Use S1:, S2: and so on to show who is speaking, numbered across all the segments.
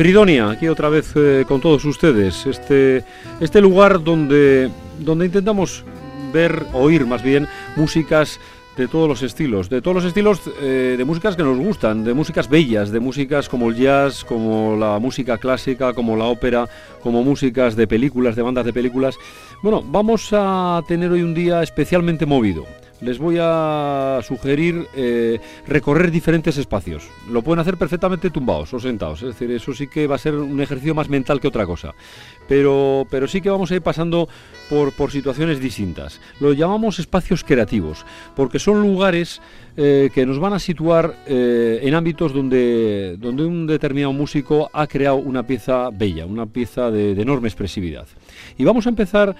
S1: Fridonia, aquí otra vez eh, con todos ustedes. Este, este lugar donde, donde intentamos ver, oír más bien, músicas de todos los estilos, de todos los estilos eh, de músicas que nos gustan, de músicas bellas, de músicas como el jazz, como la música clásica, como la ópera, como músicas de películas, de bandas de películas. Bueno, vamos a tener hoy un día especialmente movido les voy a sugerir eh, recorrer diferentes espacios. Lo pueden hacer perfectamente tumbados o sentados, es decir, eso sí que va a ser un ejercicio más mental que otra cosa. Pero, pero sí que vamos a ir pasando por, situaciones distintas. Lo llamamos espacios creativos, porque son lugares eh, que nos van a situar eh, en ámbitos donde, donde un determinado músico ha creado una pieza bella, una pieza de enorme expresividad. Y vamos a empezar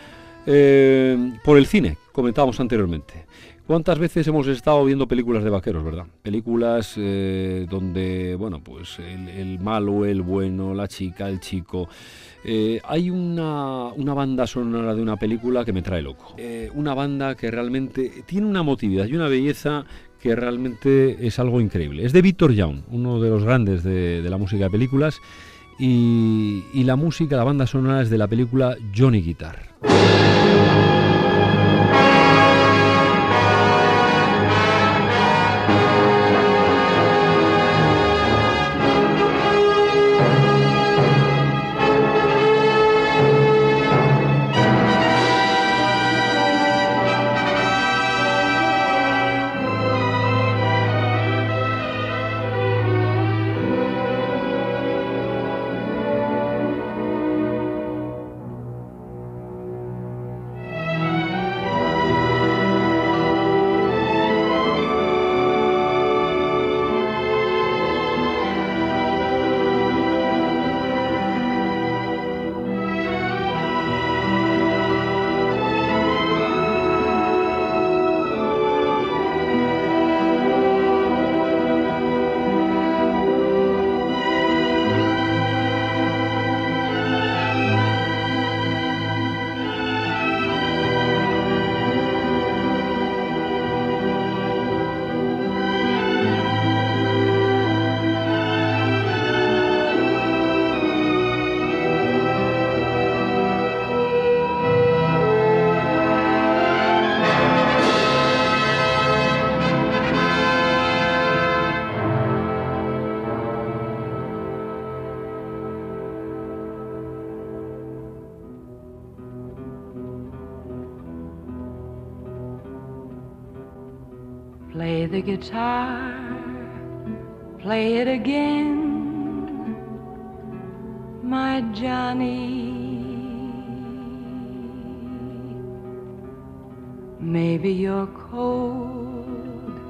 S1: por el cine, comentábamos anteriormente. ¿Cuántas veces hemos estado viendo películas de vaqueros, verdad? Películas eh, donde, bueno, pues el, malo, el bueno, la chica, el chico. Eh, hay una, banda sonora de una película que me trae loco. Eh, una banda que realmente tiene una motividad y una belleza que realmente es algo increíble. Es de Victor Young, uno de los grandes de, la música de películas. Y la música, la banda sonora es de la película Johnny Guitar. The guitar, play it again, my Johnny. Maybe you're cold,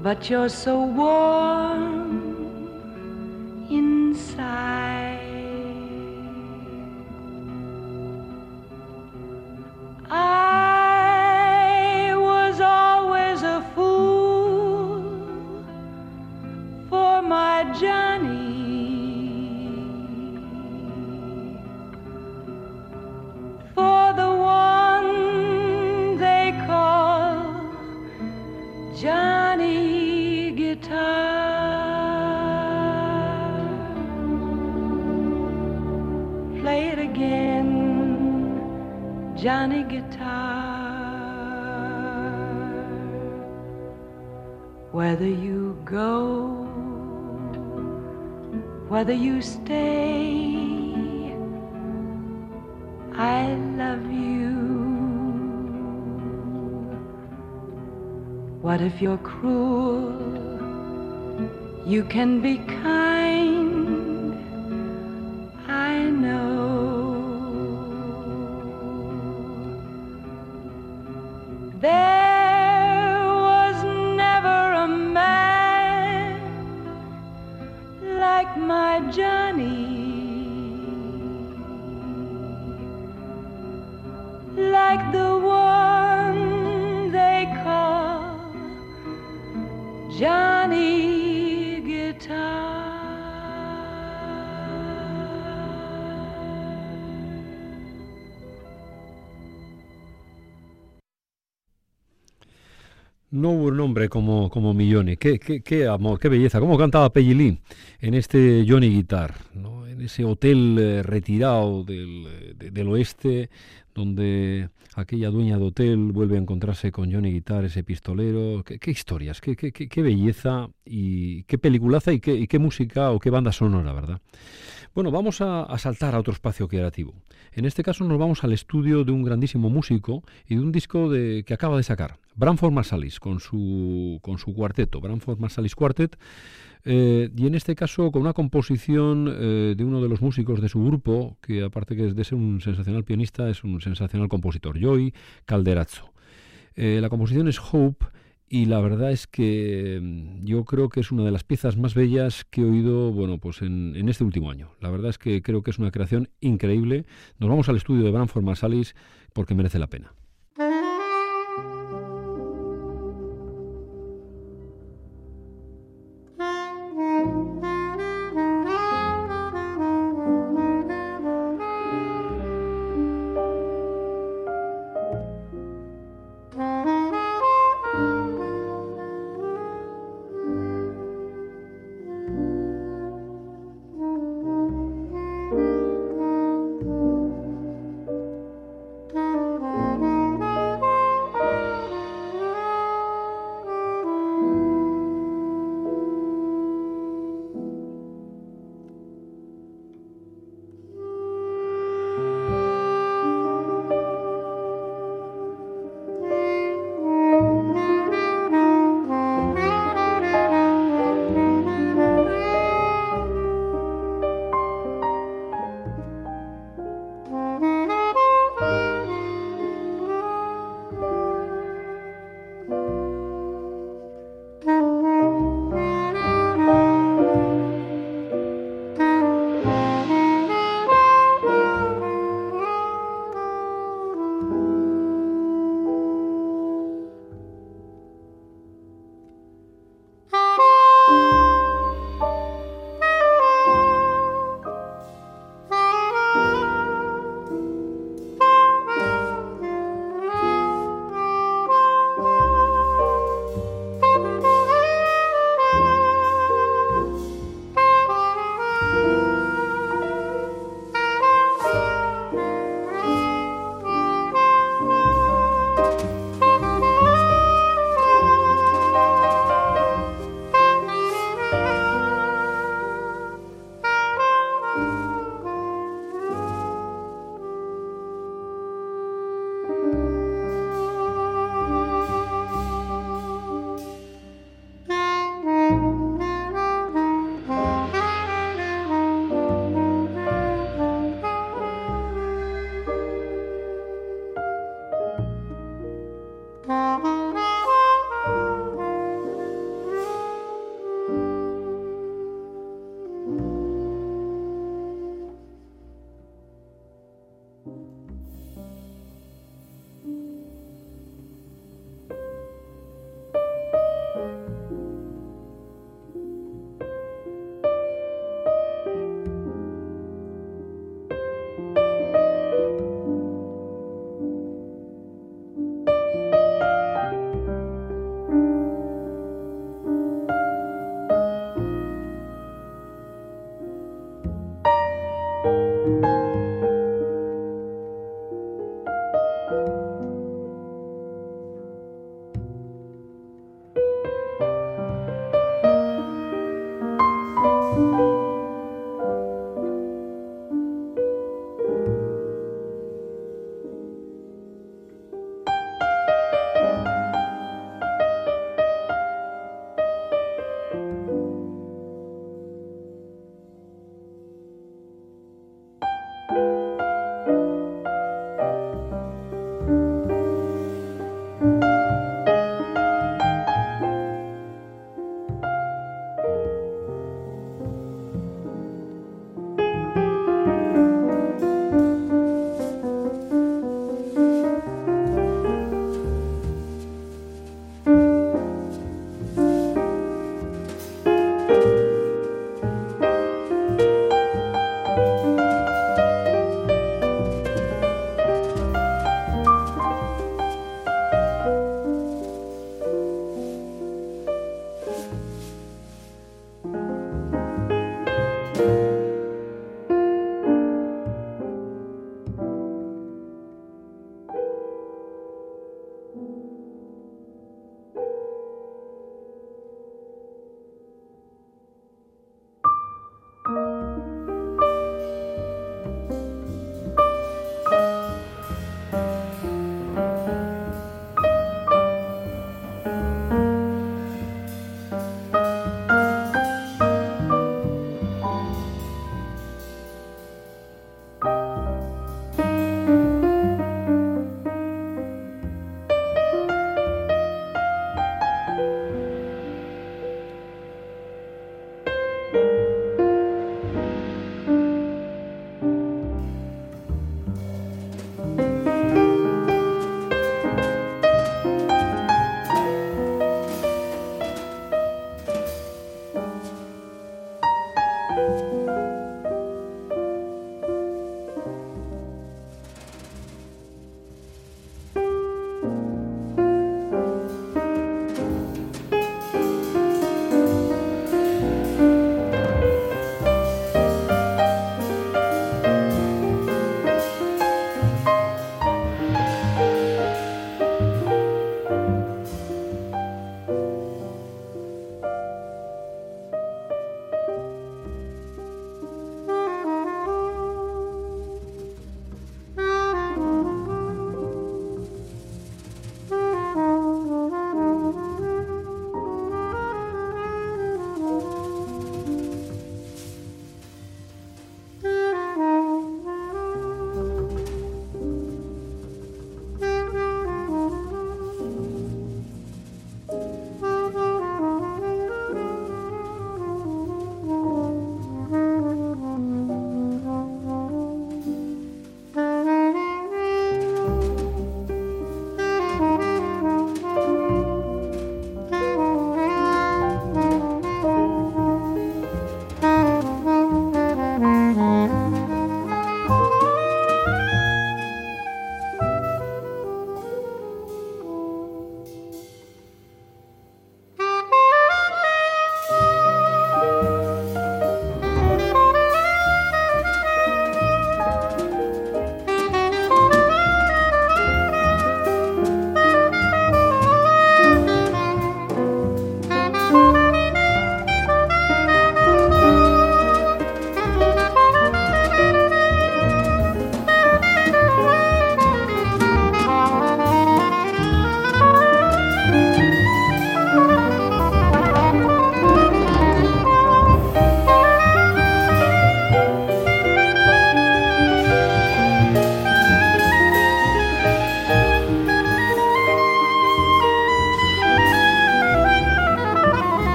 S1: but you're so warm Johnny you're cruel? You can be Johnny Guitar. no hubo un hombre como, como Milloni. Qué, qué, qué, amor, qué belleza. Cómo cantaba Pellilí en este Johnny Guitar. Ese hotel eh, retirado del, del, oeste, donde aquella dueña de hotel vuelve a encontrarse con Johnny Guitar, ese pistolero. Qué, historias, qué, qué, qué, belleza y qué peliculaza y qué, qué música o qué banda sonora, ¿verdad? Bueno, vamos a, a, saltar a otro espacio creativo. En este caso nos vamos al estudio de un grandísimo músico y de un disco de, que acaba de sacar, Branford Marsalis, con su, con su cuarteto, Branford Marsalis Quartet, eh, y en este caso con una composición eh, de uno de los músicos de su grupo, que aparte que es de ser un sensacional pianista, es un sensacional compositor, Joey Calderazzo. Eh, la composición es Hope y la verdad es que mm, yo creo que es una de las piezas más bellas que he oído bueno, pues en, en, este último año. La verdad es que creo que es una creación increíble. Nos vamos al estudio de Branford Marsalis porque merece la pena.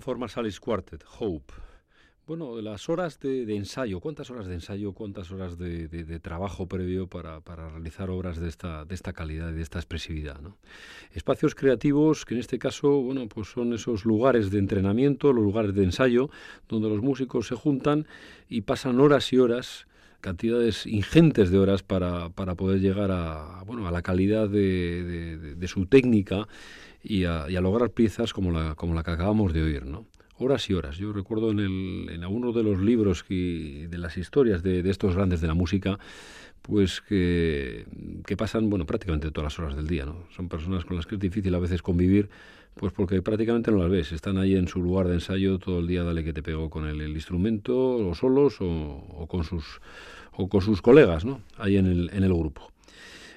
S1: Branford Marsalis Quartet, Hope. Bueno, las horas de, ensayo, ¿cuántas horas de ensayo, cuántas horas de, trabajo previo para, realizar obras de esta, de esta calidad y de esta expresividad? Espacios creativos que en este caso, bueno, pues son esos lugares de entrenamiento, los lugares de ensayo, donde los músicos se juntan y pasan horas y horas cantidades ingentes de horas para, para poder llegar a, bueno, a la calidad de, de su técnica y a, y a, lograr piezas como la, como la que acabamos de oír, ¿no? horas y horas. Yo recuerdo en, el, en algunos de los libros y de las historias de, estos grandes de la música, pues que, que, pasan, bueno, prácticamente todas las horas del día, ¿no? Son personas con las que es difícil a veces convivir, pues porque prácticamente no las ves. Están ahí en su lugar de ensayo todo el día, dale que te pego con el, instrumento, o solos, o, o, con sus, o con sus colegas, ¿no? Ahí en el, en el grupo.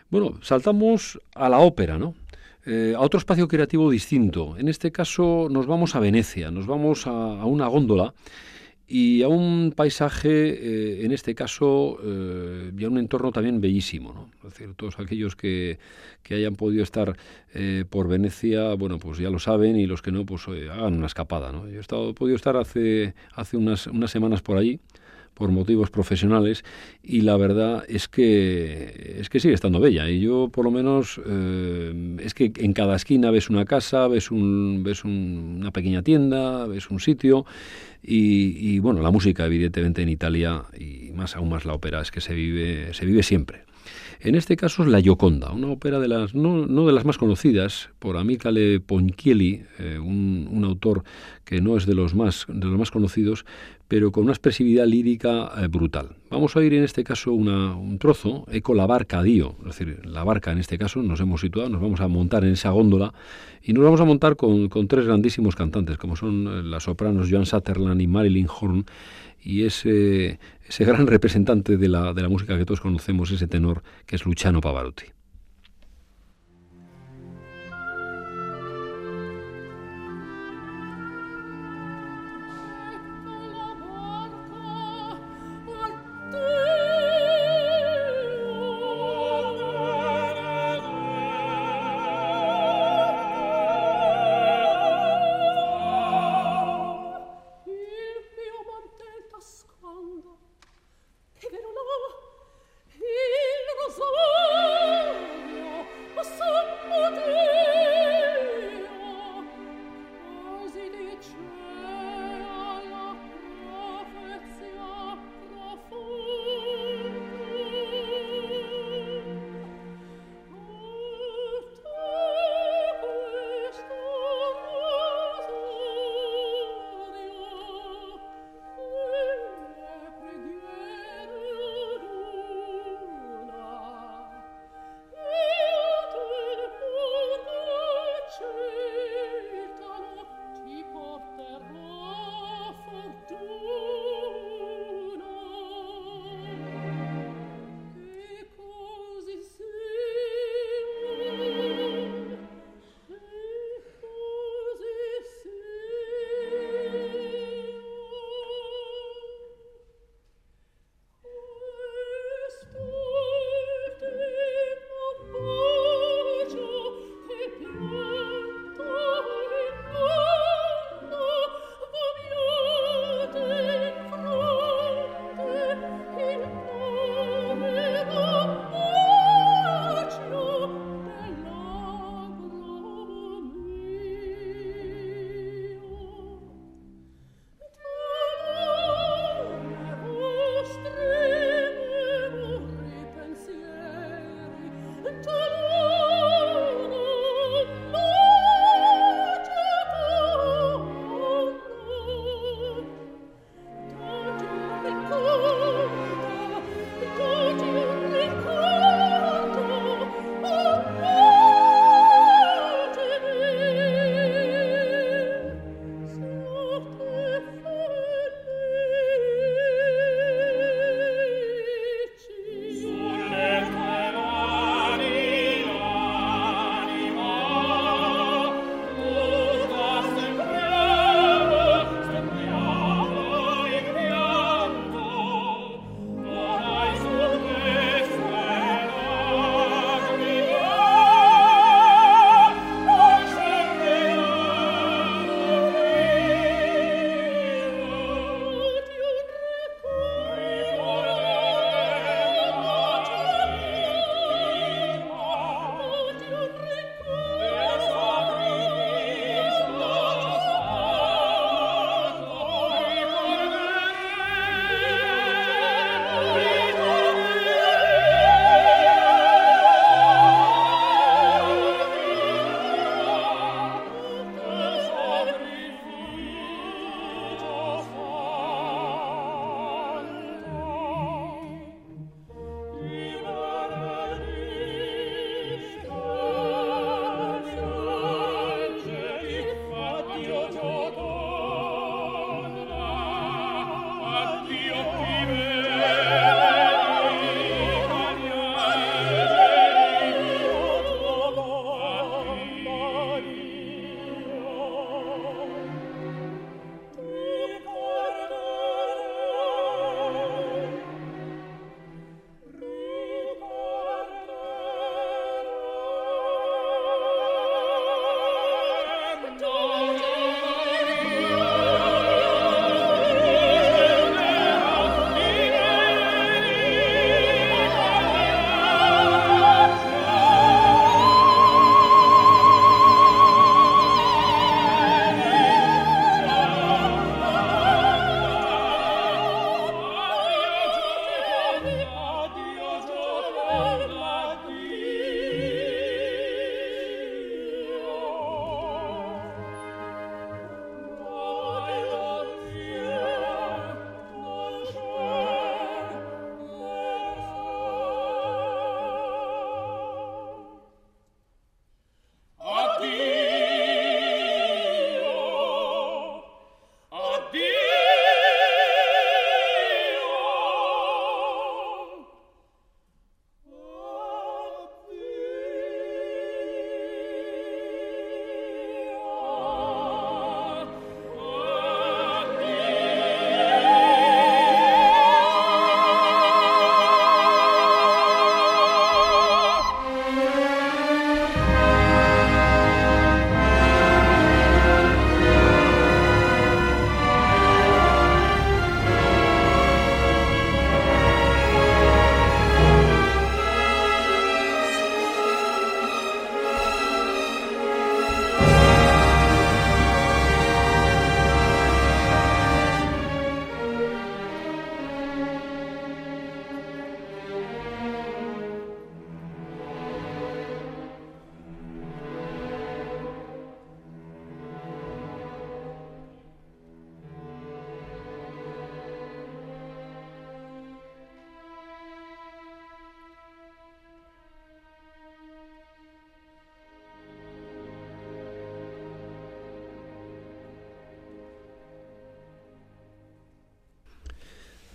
S1: Bueno, saltamos a la ópera, ¿no? Eh, a otro espacio creativo distinto. En este caso nos vamos a Venecia, nos vamos a, una góndola y a un paisaje, eh, en este caso, eh, y a un entorno también bellísimo. ¿no? Es decir, todos aquellos que, que hayan podido estar por Venecia, bueno, pues ya lo saben y los que no, pues hagan una escapada. ¿no? Yo he, estado, he podido estar hace, hace unas, unas semanas por allí por motivos profesionales y la verdad es que es que sigue estando bella. Y yo por lo menos eh, es que en cada esquina ves una casa ves un ves una pequeña tienda ves un sitio y, y, bueno la música evidentemente en Italia y más aún más la ópera es que se vive se vive siempre en este caso es La Gioconda, una ópera de las, no, de las más conocidas, por Amicale Ponchielli, eh, un, autor que no es de los, más, de los más conocidos, pero con una expresividad lírica eh, brutal. Vamos a oír en este caso una, un trozo, Eco la barca Dio, es decir, la barca en este caso, nos hemos situado, nos vamos a montar en esa góndola y nos vamos a montar con, con tres grandísimos cantantes, como son eh, las sopranos Joan Sutherland y Marilyn Horn, y ese, ese gran representante de la, de la música que todos conocemos, ese tenor que es Luciano Pavarotti.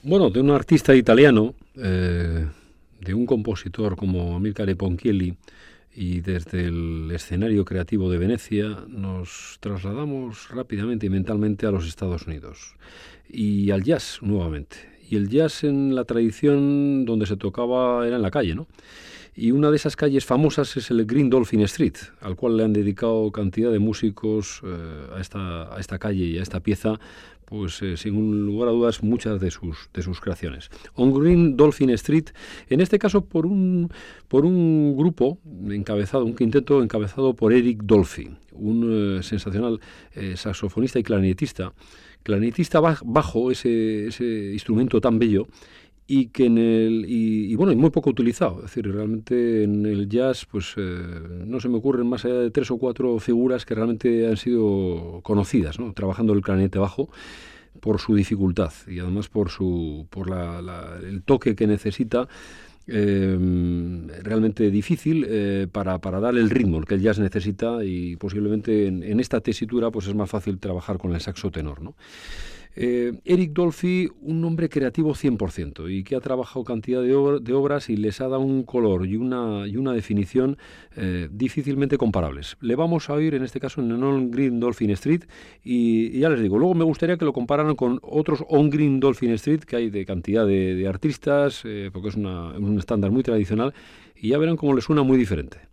S1: Bueno, de un artista italiano, eh, de un compositor como Amilcare Ponchielli, y desde el escenario creativo de Venecia nos trasladamos rápidamente y mentalmente a los Estados Unidos y al jazz nuevamente. Y el jazz en la tradición donde se tocaba era en la calle, ¿no? Y una de esas calles famosas es el Green Dolphin Street, al cual le han dedicado cantidad de músicos eh, a, esta, a esta calle y a esta pieza, pues eh, sin lugar a dudas muchas de sus, de sus creaciones. On Green Dolphin Street, en este caso por un, por un grupo encabezado, un quinteto encabezado por Eric Dolphin, un eh, sensacional saxofonista y clarinetista, clarinetista bajo ese, ese instrumento tan bello y que en el y, bueno y muy poco utilizado es decir realmente en el jazz pues eh, no se me ocurren más allá de tres o cuatro figuras que realmente han sido conocidas ¿no? trabajando el clarinete bajo por su dificultad y además por su por la, el toque que necesita eh, realmente difícil eh, para, para dar el ritmo que el jazz necesita y posiblemente en, en, esta tesitura pues es más fácil trabajar con el saxo tenor ¿no? Eh, Eric Dolphy, un hombre creativo 100% y que ha trabajado cantidad de, obras y les ha dado un color y una, y una definición eh, difícilmente comparables. Le vamos a oír en este caso en On Green Dolphin Street y, ya les digo, luego me gustaría que lo compararan con otros On Green Dolphin Street que hay de cantidad de, artistas, eh, porque es un estándar muy tradicional y ya verán cómo les suena muy diferente.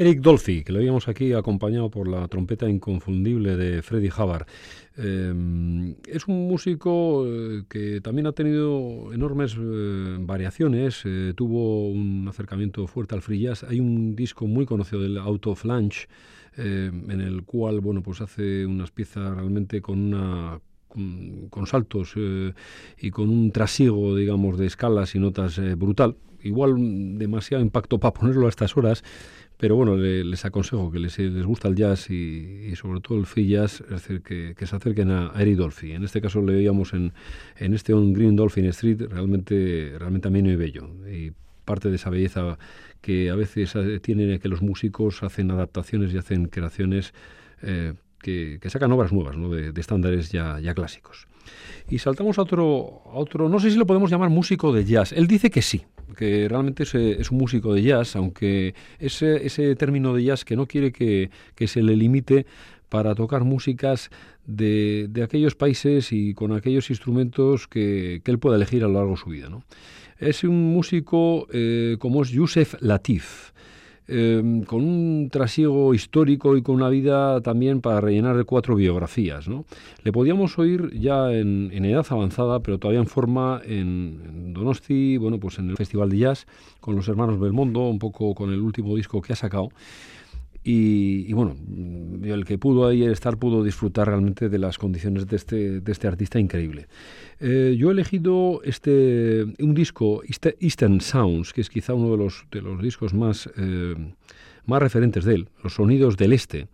S1: Eric Dolphy, que lo veíamos aquí acompañado por la trompeta inconfundible de Freddie Hubbard. Eh, es un músico eh, que también ha tenido enormes eh, variaciones, tuvo un acercamiento fuerte al free jazz. Hay un disco muy conocido del Auto Flange, en el cual bueno, pues hace unas piezas realmente con con, saltos y con un trasiego, digamos, de escalas y notas brutal. Igual demasiado impacto para ponerlo a estas horas, pero bueno, les aconsejo que les, les gusta el jazz y, sobre todo el free jazz, es decir, que, se acerquen a Eric Dolphy. En este caso le veíamos en, este On Green Dolphin Street, realmente, realmente ameno y bello. Y parte de esa belleza que a veces tiene que los músicos hacen adaptaciones y hacen creaciones eh, que, sacan obras nuevas, ¿no? de, estándares ya, ya clásicos. Y saltamos a otro, a otro, no sé si lo podemos llamar músico de jazz. Él dice que sí, que realmente es, un músico de jazz, aunque ese, ese término de jazz que no quiere que, se le limite para tocar músicas de, de, aquellos países y con aquellos instrumentos que, él pueda elegir a lo largo de su vida. ¿no? Es un músico eh, como es Yusef Latif. Em, con un trasiego histórico y con una vida también para rellenar de cuatro biografías. ¿no? Le podíamos oír ya en, edad avanzada, pero todavía en forma en, Donosti, bueno, pues en el Festival de Jazz, con los hermanos Belmondo, un poco con el último disco que ha sacado. Y, bueno, el que pudo ahí estar pudo disfrutar realmente de las condiciones de este, de este artista increíble. Eh, yo he elegido este, un disco, Eastern Sounds, que es quizá uno de los, de los discos más, eh, más referentes de él, Los Sonidos del Este,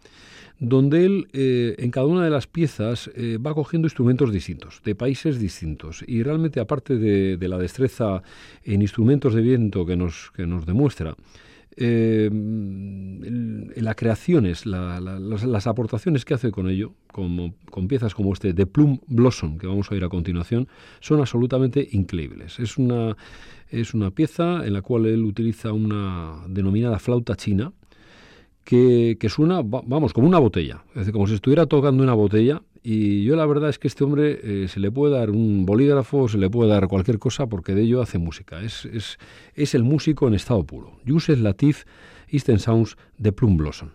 S1: donde él eh, en cada una de las piezas va cogiendo instrumentos distintos, de países distintos. Y realmente aparte de, de la destreza en instrumentos de viento que nos, que nos demuestra, eh, las creaciones, las, aportaciones que hace con ello, como, con piezas como este de Plum Blossom, que vamos a ir a continuación, son absolutamente increíbles. Es una, es una pieza en la cual él utiliza una denominada flauta china, que, que suena, vamos, como una botella, es decir, como si estuviera tocando una botella y yo la verdad es que este hombre eh, se le puede dar un bolígrafo, se le puede dar cualquier cosa porque de ello hace música. Es, es, es el músico en estado puro. Yusef Latif, Eastern Sounds de Plum Blossom.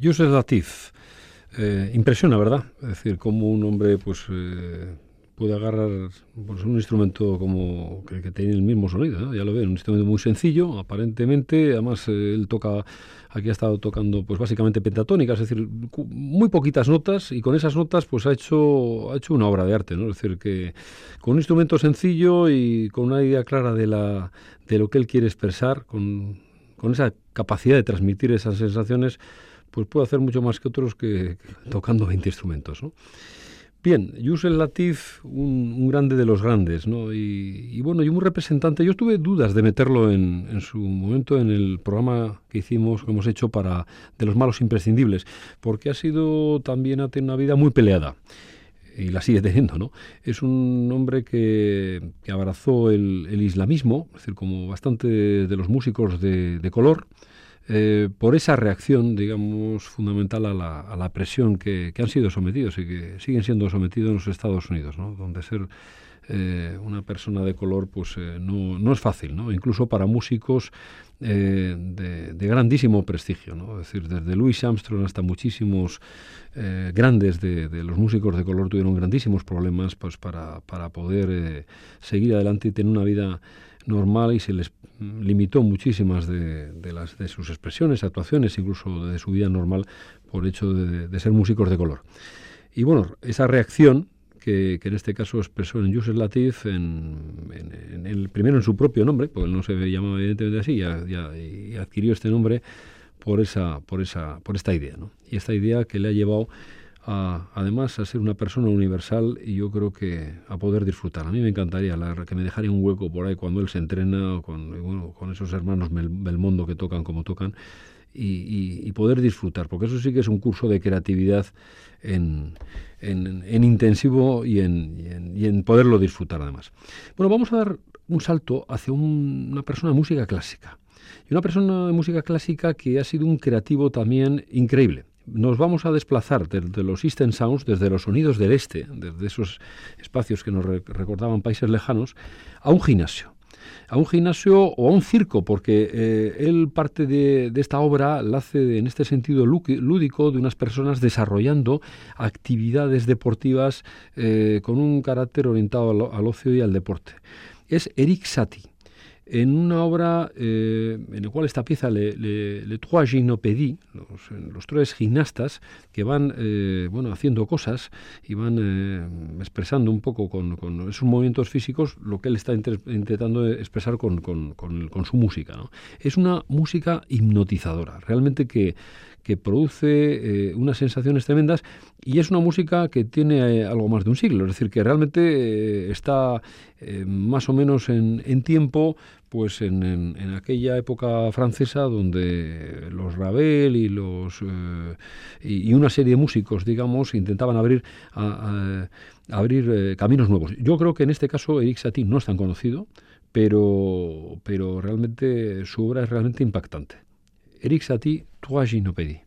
S1: Yusef Latif. Eh, impresiona, ¿verdad? Es decir, como un hombre pues eh, puede agarrar pues, un instrumento como que, tiene el mismo sonido, ya lo ven, un instrumento muy sencillo, aparentemente, además eh, él toca, aquí ha estado tocando pues básicamente pentatónicas, es decir, muy poquitas notas y con esas notas pues ha hecho, ha hecho una obra de arte, ¿no? Es decir, que con un instrumento sencillo y con una idea clara de, la, de lo que él quiere expresar, con, con esa capacidad de transmitir esas sensaciones, pues puede hacer mucho más que otros que, tocando 20 instrumentos. ¿no? Bien, Yusel Latif, un, grande de los grandes, ¿no? Y, bueno, y un representante. Yo tuve dudas de meterlo en, en, su momento en el programa que hicimos, que hemos hecho para de los malos imprescindibles, porque ha sido también ha tenido una vida muy peleada y la sigue teniendo, ¿no? Es un hombre que, que abrazó el, el, islamismo, es decir, como bastante de los músicos de, de color, eh, por esa reacción, digamos, fundamental a la, a la presión que, han sido sometidos y que siguen siendo sometidos en los Estados Unidos, ¿no? donde ser eh, una persona de color pues eh, no, es fácil, ¿no? incluso para músicos de, grandísimo prestigio, ¿no? es decir, desde Louis Armstrong hasta muchísimos grandes de, de, los músicos de color tuvieron grandísimos problemas pues, para, para poder seguir adelante y tener una vida normal y se les limitó muchísimas de, de, las, de sus expresiones, actuaciones, incluso de su vida normal, por hecho de, de ser músicos de color. Y bueno, esa reacción que, en este caso expresó en Yusef Latif, en, en, en, el, primero en su propio nombre, porque él no se llamaba evidentemente así, ya, y adquirió este nombre por, esa, por, esa, por esta idea. ¿no? Y esta idea que le ha llevado a, además a ser una persona universal y yo creo que a poder disfrutar. A mí me encantaría la, que me dejaría un hueco por ahí cuando él se entrena o con, con esos hermanos Belmondo que tocan como tocan y, poder disfrutar, porque eso sí que es un curso de creatividad en, en, en intensivo y en, y en, poderlo disfrutar además. Bueno, vamos a dar un salto hacia un, una persona de música clásica. Y una persona de música clásica que ha sido un creativo también increíble nos vamos a desplazar desde los Eastern Sounds, desde los sonidos del este, desde esos espacios que nos recordaban países lejanos, a un gimnasio. A un gimnasio o a un circo, porque eh, él parte de, esta obra la hace en este sentido lúdico de unas personas desarrollando actividades deportivas eh, con un carácter orientado al, al ocio y al deporte. Es Eric Satie en una obra eh, en la cual esta pieza, Le, le, le Trois Gymnopédies, los, los, tres gimnastas que van eh, bueno, haciendo cosas y van eh, expresando un poco con, con, esos movimientos físicos lo que él está inter, intentando expresar con, con, con su música. Es una música hipnotizadora, realmente que que produce eh, unas sensaciones tremendas y es una música que tiene eh, algo más de un siglo, es decir, que realmente eh, está más o menos en, en tiempo pues en, en, aquella época francesa donde los Ravel y los y, una serie de músicos digamos intentaban abrir abrir caminos nuevos. Yo creo que en este caso Eric Satie no es tan conocido pero pero realmente su obra es realmente impactante. Eric Satie, trois gynopédies.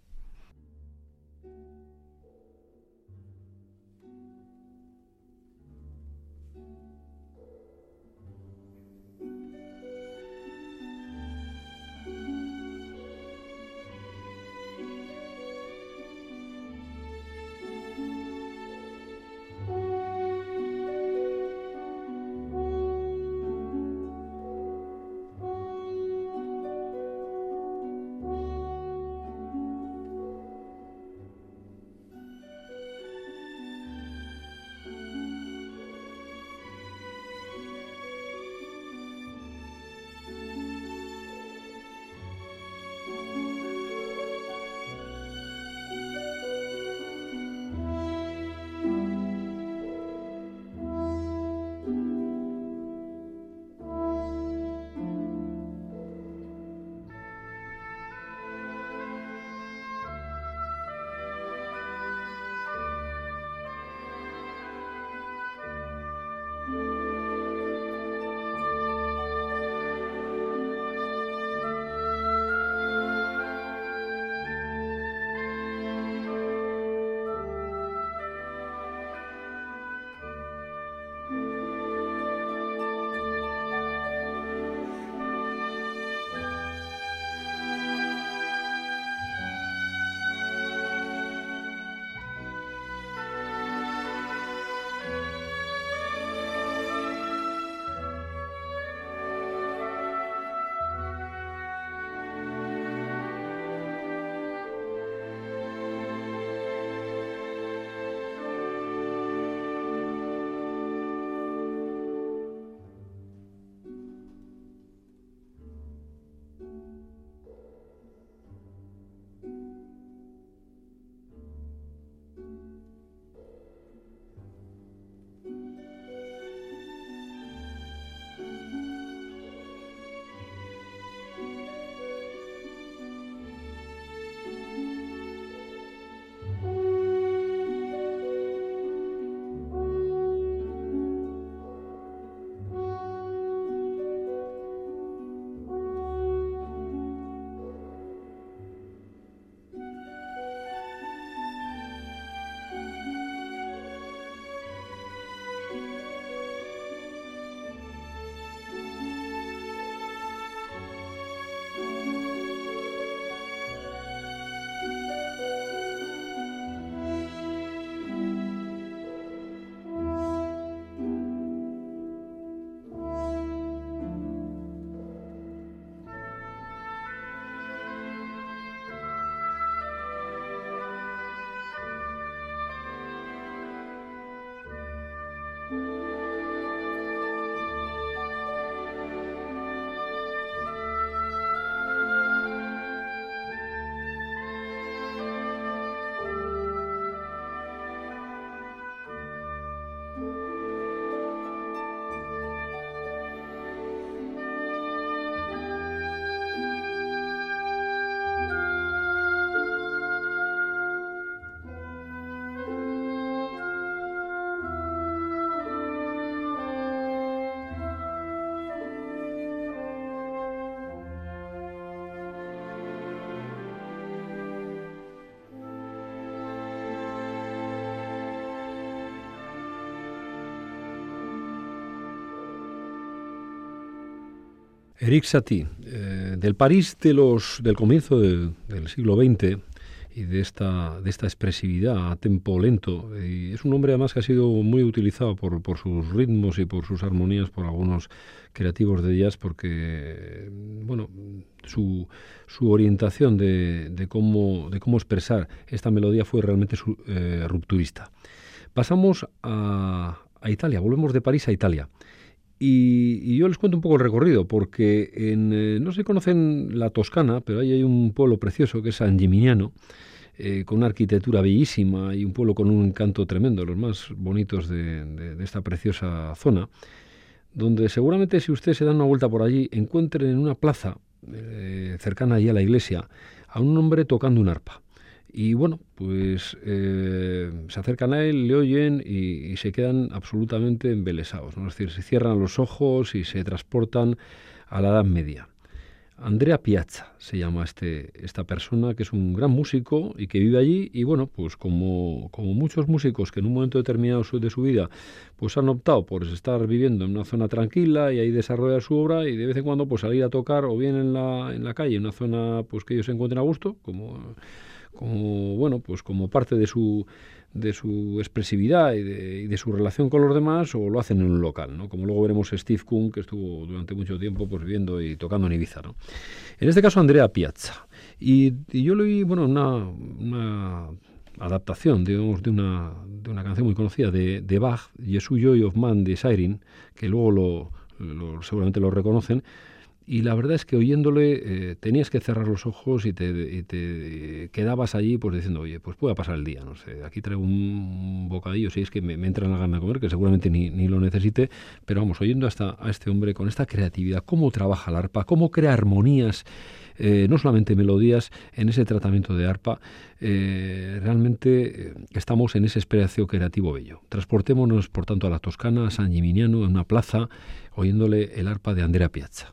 S1: Eric Satie, eh, del París de los, del comienzo del siglo XX y de esta, de esta expresividad a tempo lento. Y es un hombre además que ha sido muy utilizado por, por sus ritmos y por sus armonías por algunos creativos de jazz porque, bueno, su, su orientación de, de, cómo, de cómo expresar esta melodía fue realmente eh, rupturista. Pasamos a, a Italia, volvemos de París a Italia. Y, yo les cuento un poco el recorrido, porque en, eh, no se conocen la Toscana, pero ahí hay un pueblo precioso que es San Gimignano, eh, con una arquitectura bellísima y un pueblo con un encanto tremendo, los más bonitos de, esta preciosa zona, donde seguramente si ustedes se dan una vuelta por allí, encuentren en una plaza eh, cercana allí a la iglesia a un hombre tocando un arpa. Y bueno, pues eh, se acercan a él, le oyen y, se quedan absolutamente embelesados. ¿no? Es decir, se cierran los ojos y se transportan a la Edad Media. Andrea Piazza se llama este, esta persona, que es un gran músico y que vive allí. Y bueno, pues como, como muchos músicos que en un momento determinado de su vida pues han optado por estar viviendo en una zona tranquila y ahí desarrollar su obra y de vez en cuando pues salir a tocar o bien en la, en la calle, en una zona pues que ellos se encuentren a gusto, como como bueno pues como parte de su de su expresividad y de, su relación con los demás o lo hacen en un local, ¿no? Como luego veremos Steve Kuhn, que estuvo durante mucho tiempo pues, viviendo y tocando en Ibiza, ¿no? En este caso Andrea Piazza. Y, yo leí, bueno, una, una adaptación, digamos, de una, de una canción muy conocida de, de Bach, Jesu Joy of Man de Siren, que luego lo, seguramente lo reconocen, y la verdad es que oyéndole eh, tenías que cerrar los ojos y te, quedabas allí pues diciendo, oye, pues pueda pasar el día, no sé, aquí traigo un bocadillo, si es que me, entra en la gana de comer, que seguramente ni, ni, lo necesite, pero vamos, oyendo hasta a este hombre con esta creatividad, cómo trabaja el arpa, cómo crea armonías, eh, no solamente melodías, en ese tratamiento de arpa, eh, realmente estamos en ese espacio creativo bello. Transportémonos, por tanto, a la Toscana, a San Gimignano, en una plaza, oyéndole el arpa de Andrea Piazza.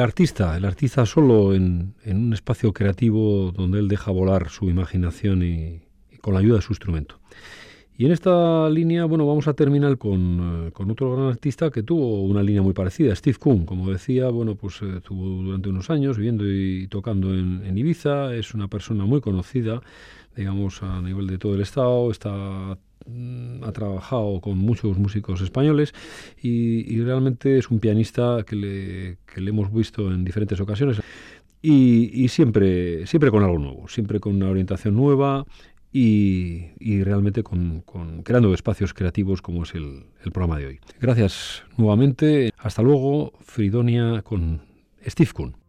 S1: Artista, el artista solo en, un espacio creativo donde él deja volar su imaginación y con la ayuda de su instrumento. Y en esta línea, bueno, vamos a terminar con, eh, con, otro gran artista que tuvo una línea muy parecida, Steve Kuhn. Como decía, bueno, pues eh, estuvo durante unos años viviendo y tocando en, Ibiza, es una persona muy conocida, digamos, a nivel de todo el Estado, está ha trabajado con muchos músicos españoles y, realmente es un pianista que le, hemos visto en diferentes ocasiones. Y, y, siempre, siempre con algo nuevo, siempre con una orientación nueva, y, realmente con, creando espacios creativos como es el, el programa de hoy. Gracias nuevamente. Hasta luego, Fridonia con Steve Kuhn.